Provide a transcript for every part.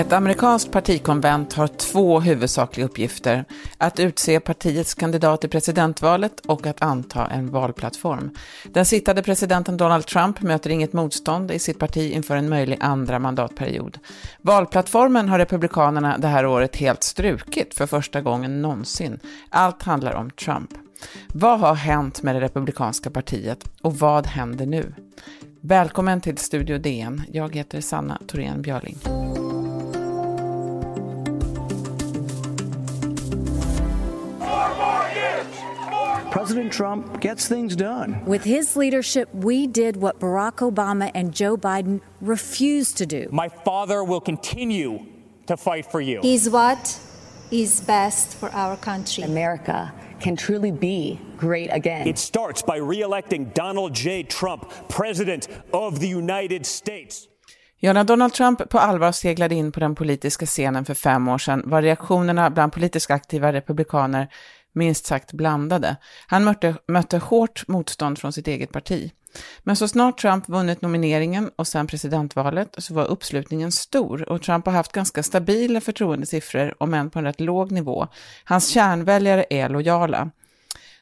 Ett amerikanskt partikonvent har två huvudsakliga uppgifter. Att utse partiets kandidat i presidentvalet och att anta en valplattform. Den sittande presidenten Donald Trump möter inget motstånd i sitt parti inför en möjlig andra mandatperiod. Valplattformen har Republikanerna det här året helt strukit för första gången någonsin. Allt handlar om Trump. Vad har hänt med det republikanska partiet och vad händer nu? Välkommen till Studio DN. Jag heter Sanna Thorén Björling. President Trump gets things done. With his leadership, we did what Barack Obama and Joe Biden refused to do. My father will continue to fight for you. He's what is best for our country. America can truly be great again. It starts by re-electing Donald J. Trump, President of the United States. Ja, när Donald Trump på allvar seglade in på den politiska scenen för fem år sedan var reaktionerna bland politiskt aktiva republikaner minst sagt blandade. Han mötte, mötte hårt motstånd från sitt eget parti. Men så snart Trump vunnit nomineringen och sen presidentvalet så var uppslutningen stor och Trump har haft ganska stabila förtroendesiffror, om än på en rätt låg nivå. Hans kärnväljare är lojala.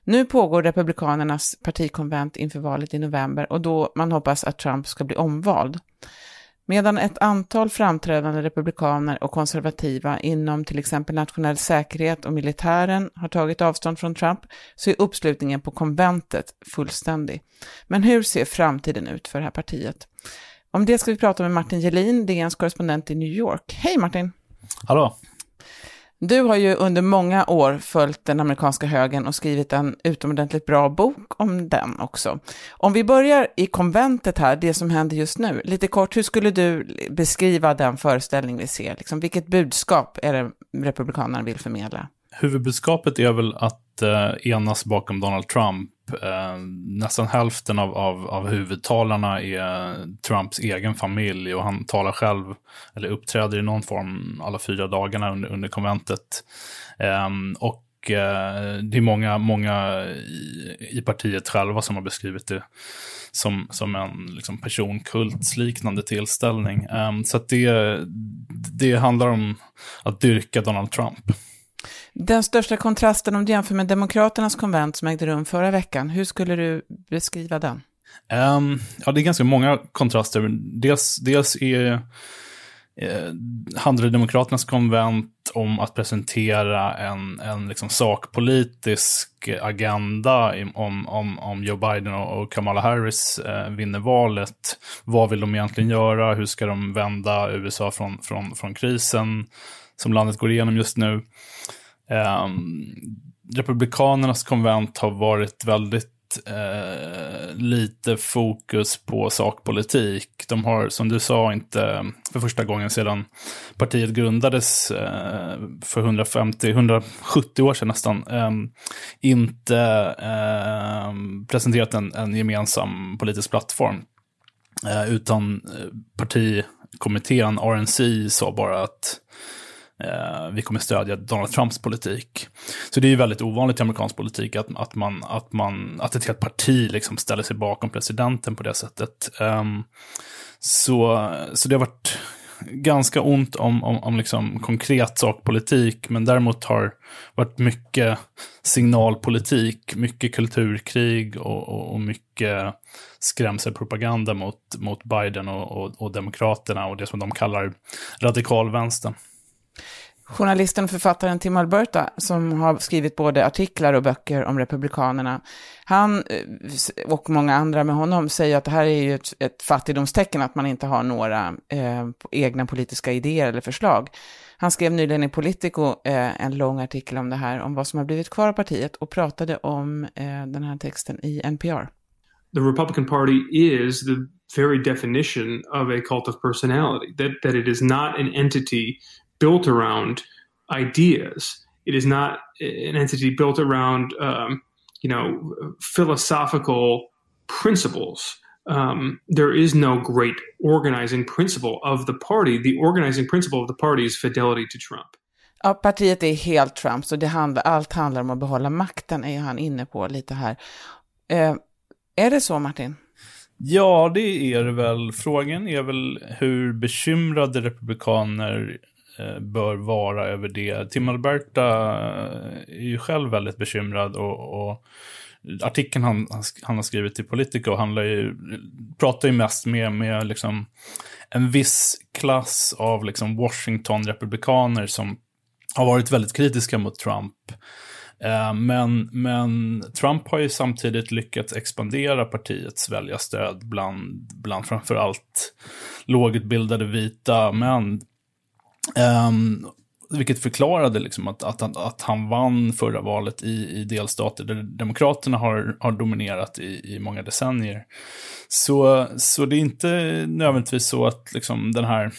Nu pågår Republikanernas partikonvent inför valet i november och då man hoppas att Trump ska bli omvald. Medan ett antal framträdande republikaner och konservativa inom till exempel nationell säkerhet och militären har tagit avstånd från Trump så är uppslutningen på konventet fullständig. Men hur ser framtiden ut för det här partiet? Om det ska vi prata med Martin Gelin, DNs korrespondent i New York. Hej Martin! Hallå! Du har ju under många år följt den amerikanska högen och skrivit en utomordentligt bra bok om den också. Om vi börjar i konventet här, det som händer just nu, lite kort, hur skulle du beskriva den föreställning vi ser? Liksom, vilket budskap är det Republikanerna vill förmedla? Huvudbudskapet är väl att eh, enas bakom Donald Trump. Typ, eh, nästan hälften av, av, av huvudtalarna är Trumps egen familj och han talar själv, eller uppträder i någon form alla fyra dagarna under, under konventet. Ehm, eh, och det är många, många i, i, partiet själva som har beskrivit det som, som en liksom, personkultsliknande tillställning. Um, så det, det handlar om att dyrka Donald Trump. Den största kontrasten om du jämför med Demokraternas konvent som ägde rum förra veckan, hur skulle du beskriva den? Um, ja, det är ganska många kontraster. Dels, dels är, eh, handlade Demokraternas konvent om att presentera en, en liksom sakpolitisk agenda om, om, om Joe Biden och Kamala Harris eh, vinner valet. Vad vill de egentligen göra? Hur ska de vända USA från, från, från krisen som landet går igenom just nu? Um, Republikanernas konvent har varit väldigt eh, lite fokus på sakpolitik. De har, som du sa, inte för första gången sedan partiet grundades eh, för 150-170 år sedan nästan, eh, inte eh, presenterat en, en, gemensam politisk plattform. Eh, utan eh, partikommittén, RNC, sa bara att eh, vi kommer stödja Donald Trumps politik. Så det är ju väldigt ovanligt i amerikansk politik att, att, man, att, man, att ett helt parti liksom ställer sig bakom presidenten på det sättet. Eh, så, så det har varit ganska ont om, om, om liksom konkret sakpolitik, men däremot har varit mycket signalpolitik, mycket kulturkrig och, och, och mycket skrämselpropaganda mot, mot Biden och, och, och Demokraterna och det som de kallar radikalvänstern. Journalisten och författaren Tim Alberta, som har skrivit både artiklar och böcker om Republikanerna, han eh, och många andra med honom säger att det här är ju ett, ett fattigdomstecken att man inte har några eh, egna politiska idéer eller förslag. Han skrev nyligen i Politico eh, en lång artikel om det här, om vad som har blivit kvar av partiet och pratade om eh, den här texten i NPR. The Republican Party is the very definition of a cult of personality, that, that it is not an entity built around ideas. It is not an entity built around, um, you know, philosophical principles. um, there is no great organizing principle of the party. The organizing principle of the party is fidelity to Trump. Ja, partiet är helt Trump, så det handlar, allt handlar om att behålla makten, är han inne på lite här. Eh, är det så, Martin? Ja, det är det väl. Frågan är väl hur bekymrade republikaner Eh, bör vara över det. Tim Alberta eh, är ju själv väldigt bekymrad och, och artikeln han, han har skrivit i Politico handlar ju, pratar ju mest med, med liksom en viss klass av liksom Washington-republikaner som har varit väldigt kritiska mot Trump. Eh, men, men Trump har ju samtidigt lyckats expandera partiets väljarstöd bland, bland framförallt lågutbildade vita män. Um, vilket förklarade liksom att, att, att han vann förra valet i, i delstater där Demokraterna har, har dominerat i, i många decennier. Så, så det är inte nödvändigtvis så att liksom den här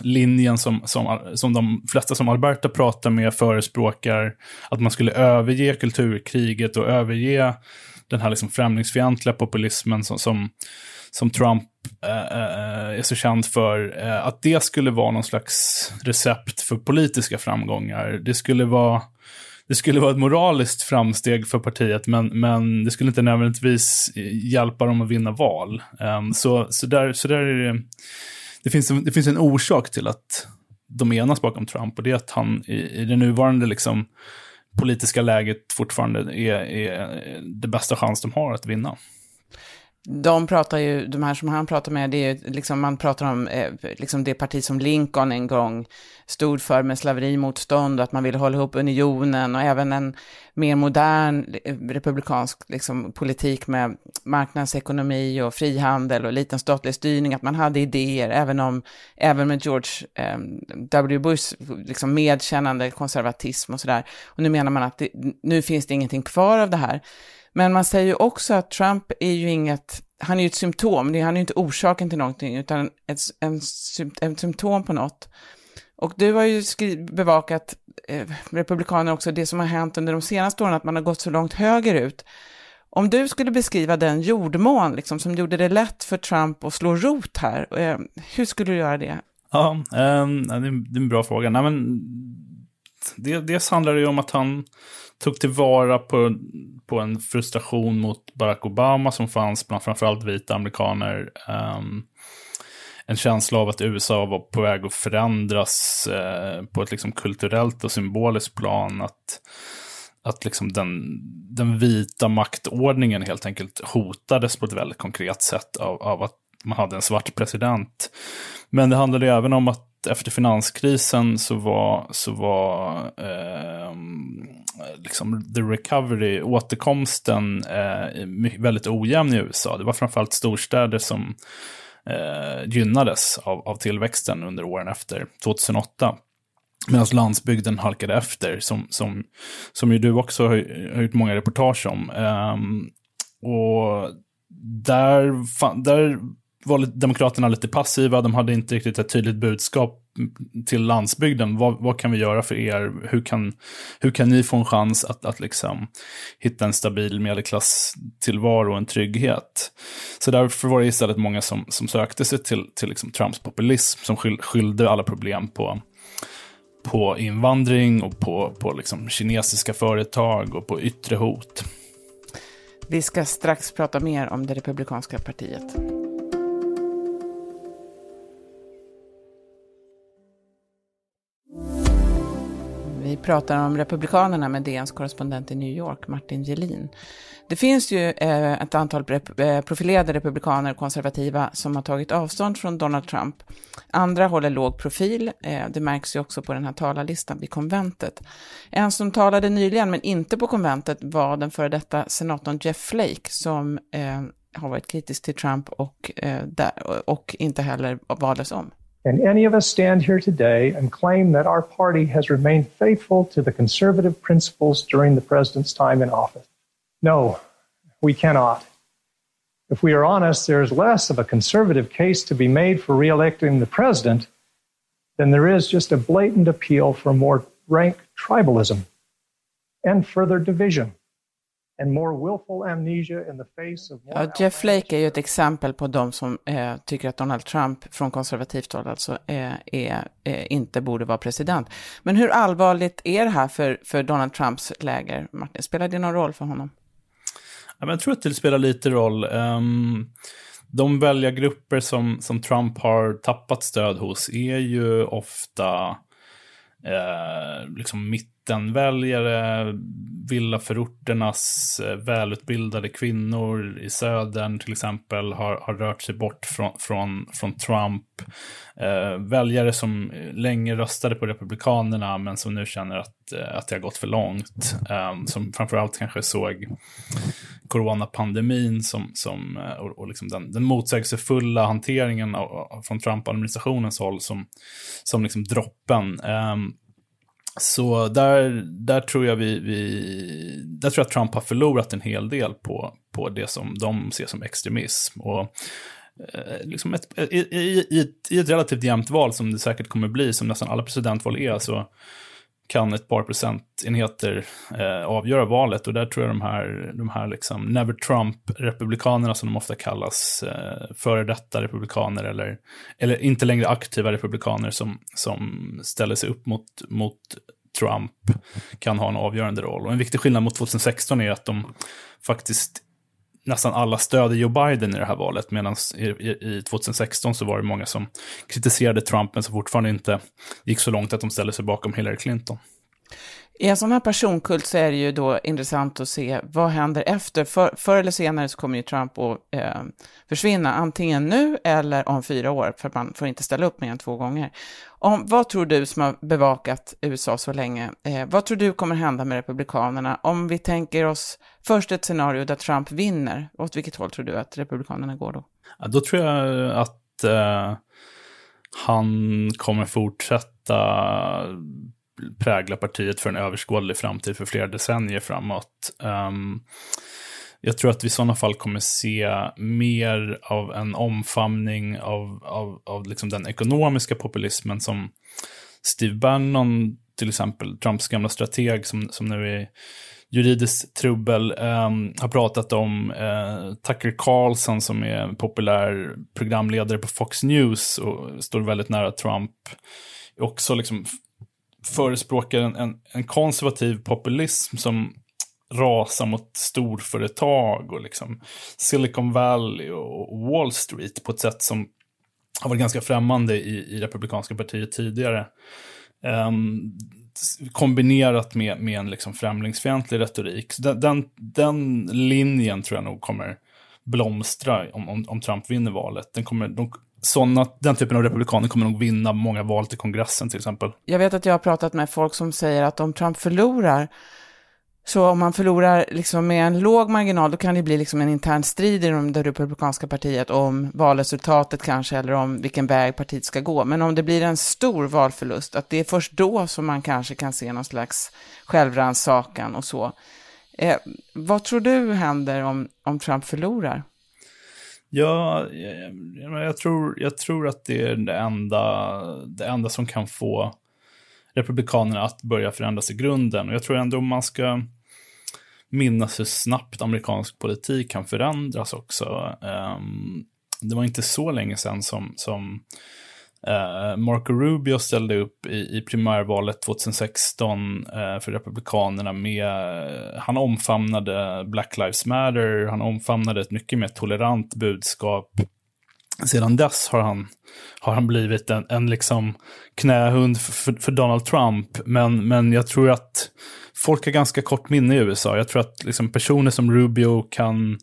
linjen som, som, som de flesta som Alberta pratar med förespråkar, att man skulle överge kulturkriget och överge den här liksom främlingsfientliga populismen som, som som Trump eh, eh, är så känd för, eh, att det skulle vara någon slags recept för politiska framgångar. Det skulle vara, det skulle vara ett moraliskt framsteg för partiet, men, men det skulle inte nödvändigtvis hjälpa dem att vinna val. Ehm, så, så, där, så där är det, det finns, en, det finns en orsak till att de enas bakom Trump, och det är att han i, i det nuvarande liksom, politiska läget fortfarande är, är det bästa chans de har att vinna de pratar ju, de här som han pratar med, det är ju liksom, man pratar om eh, liksom det parti som Lincoln en gång stod för med slaverimotstånd och att man ville hålla ihop unionen och även en mer modern eh, republikansk liksom, politik med marknadsekonomi och frihandel och liten statlig styrning, att man hade idéer, även om, även med George eh, W. Bush liksom medkännande konservatism och sådär. Och nu menar man att det, nu finns det ingenting kvar av det här. Men man säger ju också att Trump är ju inget, han är ju ett symptom, han är ju inte orsaken till någonting, utan ett, en, en symptom på något. Och du har ju bevakat eh, republikaner också, det som har hänt under de senaste åren, att man har gått så långt högerut. Om du skulle beskriva den jordmån liksom, som gjorde det lätt för Trump att slå rot här, eh, hur skulle du göra det? Ja, eh, det, är, en bra fråga. Nej, men, dels handlar det ju om att han tog tillvara på, på en frustration mot Barack Obama som fanns bland framförallt vita amerikaner. Um, en känsla av att USA var på väg att förändras eh, på ett liksom kulturellt och symboliskt plan. Att, att liksom den, den vita maktordningen helt enkelt hotades på ett väldigt konkret sätt av, av att man hade en svart president. Men det handlade även om att efter finanskrisen så var, så var eh, liksom the recovery, återkomsten eh, väldigt ojämn i USA. Det var framförallt storstäder som eh, gynnades av, av tillväxten under åren efter 2008. Medan landsbygden halkade efter, som, som, som ju du också har, har gjort många reportage om. Ehm, och där, där var Demokraterna lite passiva, de hade inte riktigt ett tydligt budskap till landsbygden. Vad, vad, kan vi göra för er? Hur kan, hur kan ni få en chans att, att liksom hitta en stabil medelklasstillvaro och en trygghet? Så därför var det istället många som, som sökte sig till, till liksom Trumps populism, som skyll, skyllde alla problem på, på invandring och på, på liksom kinesiska företag och på yttre hot. Vi ska strax prata mer om det republikanska partiet. Pratar om Republikanerna med DNs korrespondent i New York, Martin Gelin. Det finns ju eh, ett antal eh, profilerade republikaner och konservativa som har tagit avstånd från Donald Trump. Andra håller låg profil, eh, det märks ju också på den här talarlistan vid konventet. En som talade nyligen, men inte på konventet, var den före detta senatorn Jeff Flake, som har varit kritisk till Trump och, och inte heller valdes om. Can any of us stand here today and claim that our party has remained faithful to the conservative principles during the president's time in office? No, we cannot. If we are honest, there is less of a conservative case to be made for reelecting the president than there is just a blatant appeal for more rank tribalism and further division. Ja, Jeff Flake är ju ett exempel på de som eh, tycker att Donald Trump, från konservativt håll alltså, eh, är, eh, inte borde vara president. Men hur allvarligt är det här för, för Donald Trumps läger, Martin? Spelar det någon roll för honom? Ja, men jag tror att det spelar lite roll. Um, de väljargrupper som, som Trump har tappat stöd hos är ju ofta eh, liksom mittenväljare, villaförorternas eh, välutbildade kvinnor i södern till exempel har, har rört sig bort från, från, från Trump. Eh, väljare som länge röstade på Republikanerna men som nu känner att, eh, att det har gått för långt. Eh, som framförallt kanske såg coronapandemin som, som, eh, och, och liksom den, den motsägelsefulla hanteringen av, från Trump-administrationens håll som, som liksom droppen. Um, så där, där tror jag vi, vi, där tror jag att Trump har förlorat en hel del på, på det som de ser som extremism. Och eh, liksom ett, i, i, i, ett, i ett relativt jämnt val som det säkert kommer bli, som nästan alla presidentval är, så kan ett par procentenheter eh, avgöra valet. Och där tror jag de här, de här liksom Never Trump-republikanerna som de ofta kallas, eh, före detta republikaner eller, eller inte längre aktiva republikaner som, som ställer sig upp mot, mot Trump kan ha en avgörande roll. Och en viktig skillnad mot 2016 är att de faktiskt nästan alla stödde Joe Biden i det här valet, medan i, i, 2016 så var det många som kritiserade Trump, men som fortfarande inte gick så långt att de ställde sig bakom Hillary Clinton. I en sån här personkult så är det ju då intressant att se vad händer efter. För, förr eller senare så kommer ju Trump att eh, försvinna, antingen nu eller om fyra år, för man får inte ställa upp mer än två gånger. Om, vad tror du som har bevakat USA så länge, eh, vad tror du kommer hända med Republikanerna om vi tänker oss först ett scenario där Trump vinner, åt vilket håll tror du att Republikanerna går då? Ja, då tror jag att eh, han kommer fortsätta prägla partiet för en överskådlig framtid för flera decennier framåt. Um, jag tror att vi i sådana fall kommer se mer av en omfamning av, av, av liksom den ekonomiska populismen som Steve Bannon, till exempel, Trumps gamla strateg som, som nu är juridiskt trubbel, um, har pratat om uh, Tucker Carlson som är en populär programledare på Fox News och står väldigt nära Trump. Också liksom förespråkar en, en, en konservativ populism som rasar mot storföretag och liksom Silicon Valley och Wall Street på ett sätt som har varit ganska främmande i, i Republikanska partiet tidigare. Um, kombinerat med, med en liksom främlingsfientlig retorik. Den, den, den, linjen tror jag nog kommer blomstra om, om, om Trump vinner valet. Den kommer, de, såna, den typen av republikaner kommer nog vinna många val till kongressen till exempel. Jag vet att jag har pratat med folk som säger att om Trump förlorar, så om man förlorar liksom med en låg marginal, då kan det bli liksom en intern strid i det republikanska partiet om valresultatet kanske, eller om vilken väg partiet ska gå. Men om det blir en stor valförlust, att det är först då som man kanske kan se någon slags självrannsakan och så. Eh, vad tror du händer om, om Trump förlorar? Ja, jag, jag, tror, jag tror att det är det enda, det enda som kan få Republikanerna att börja förändras i grunden. Och jag tror ändå man ska minnas hur snabbt amerikansk politik kan förändras också. Um, det var inte så länge sedan som, som Uh, Marco Rubio ställde upp i, i primärvalet 2016 uh, eh, för Republikanerna med, uh, han omfamnade Black Lives Matter, han omfamnade ett mycket mer tolerant budskap. Sedan dess har han, har han blivit en, en liksom knähund för, för Donald Trump, men, men jag tror att folk har ganska kort minne i USA. Jag tror att liksom personer som Rubio kan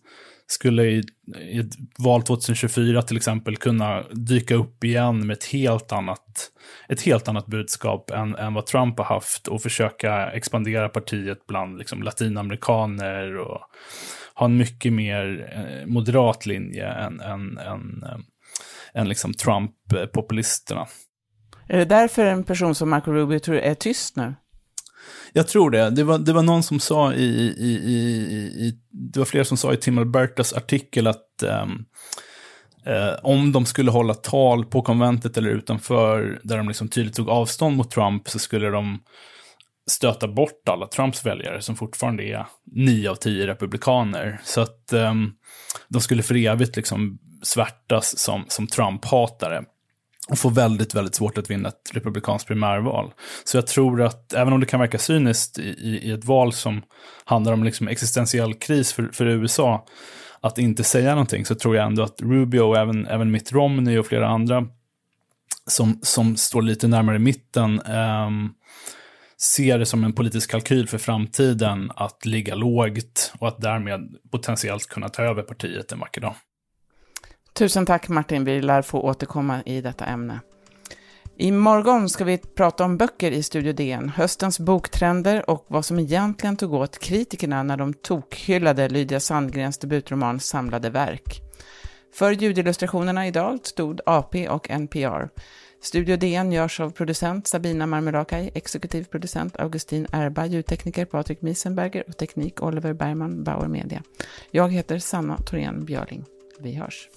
skulle i, i ett val 2024 till exempel kunna dyka upp igen med ett helt annat, ett helt annat budskap än, än vad Trump har haft och försöka expandera partiet bland liksom, latinamerikaner och ha en mycket mer eh, moderat linje än, än, än, eh, än liksom Trump-populisterna. Eh, är det därför en person som Marco Rubio tror är tyst nu? Jag tror det. Det var, det var någon som sa i, i, i, i det var flera som sa i Tim Albertas artikel att um, eh, om de skulle hålla tal på konventet eller utanför, där de liksom tydligt tog avstånd mot Trump, så skulle de stöta bort alla Trumps väljare som fortfarande är nio av tio republikaner. Så att um, de skulle för evigt liksom svärtas som, som Trump-hatare och får väldigt, väldigt svårt att vinna ett republikanskt primärval. Så jag tror att, även om det kan verka cyniskt i, i ett val som handlar om liksom existentiell kris för, för USA, att inte säga någonting, så tror jag ändå att Rubio och även, även Mitt Romney och flera andra som, som står lite närmare mitten eh, ser det som en politisk kalkyl för framtiden att ligga lågt och att därmed potentiellt kunna ta över partiet en vacker dag. Tusen tack Martin, vi lär få återkomma i detta ämne. Imorgon ska vi prata om böcker i Studio DN, höstens boktrender och vad som egentligen tog åt kritikerna när de tokhyllade Lydia Sandgrens debutroman Samlade verk. För ljudillustrationerna idag stod AP och NPR. Studio DN görs av producent Sabina Marmelakai, exekutiv producent Augustin Erba, ljudtekniker Patrik Miesenberger och teknik Oliver Bergman, Bauer Media. Jag heter Sanna Thorén Björling. Vi hörs.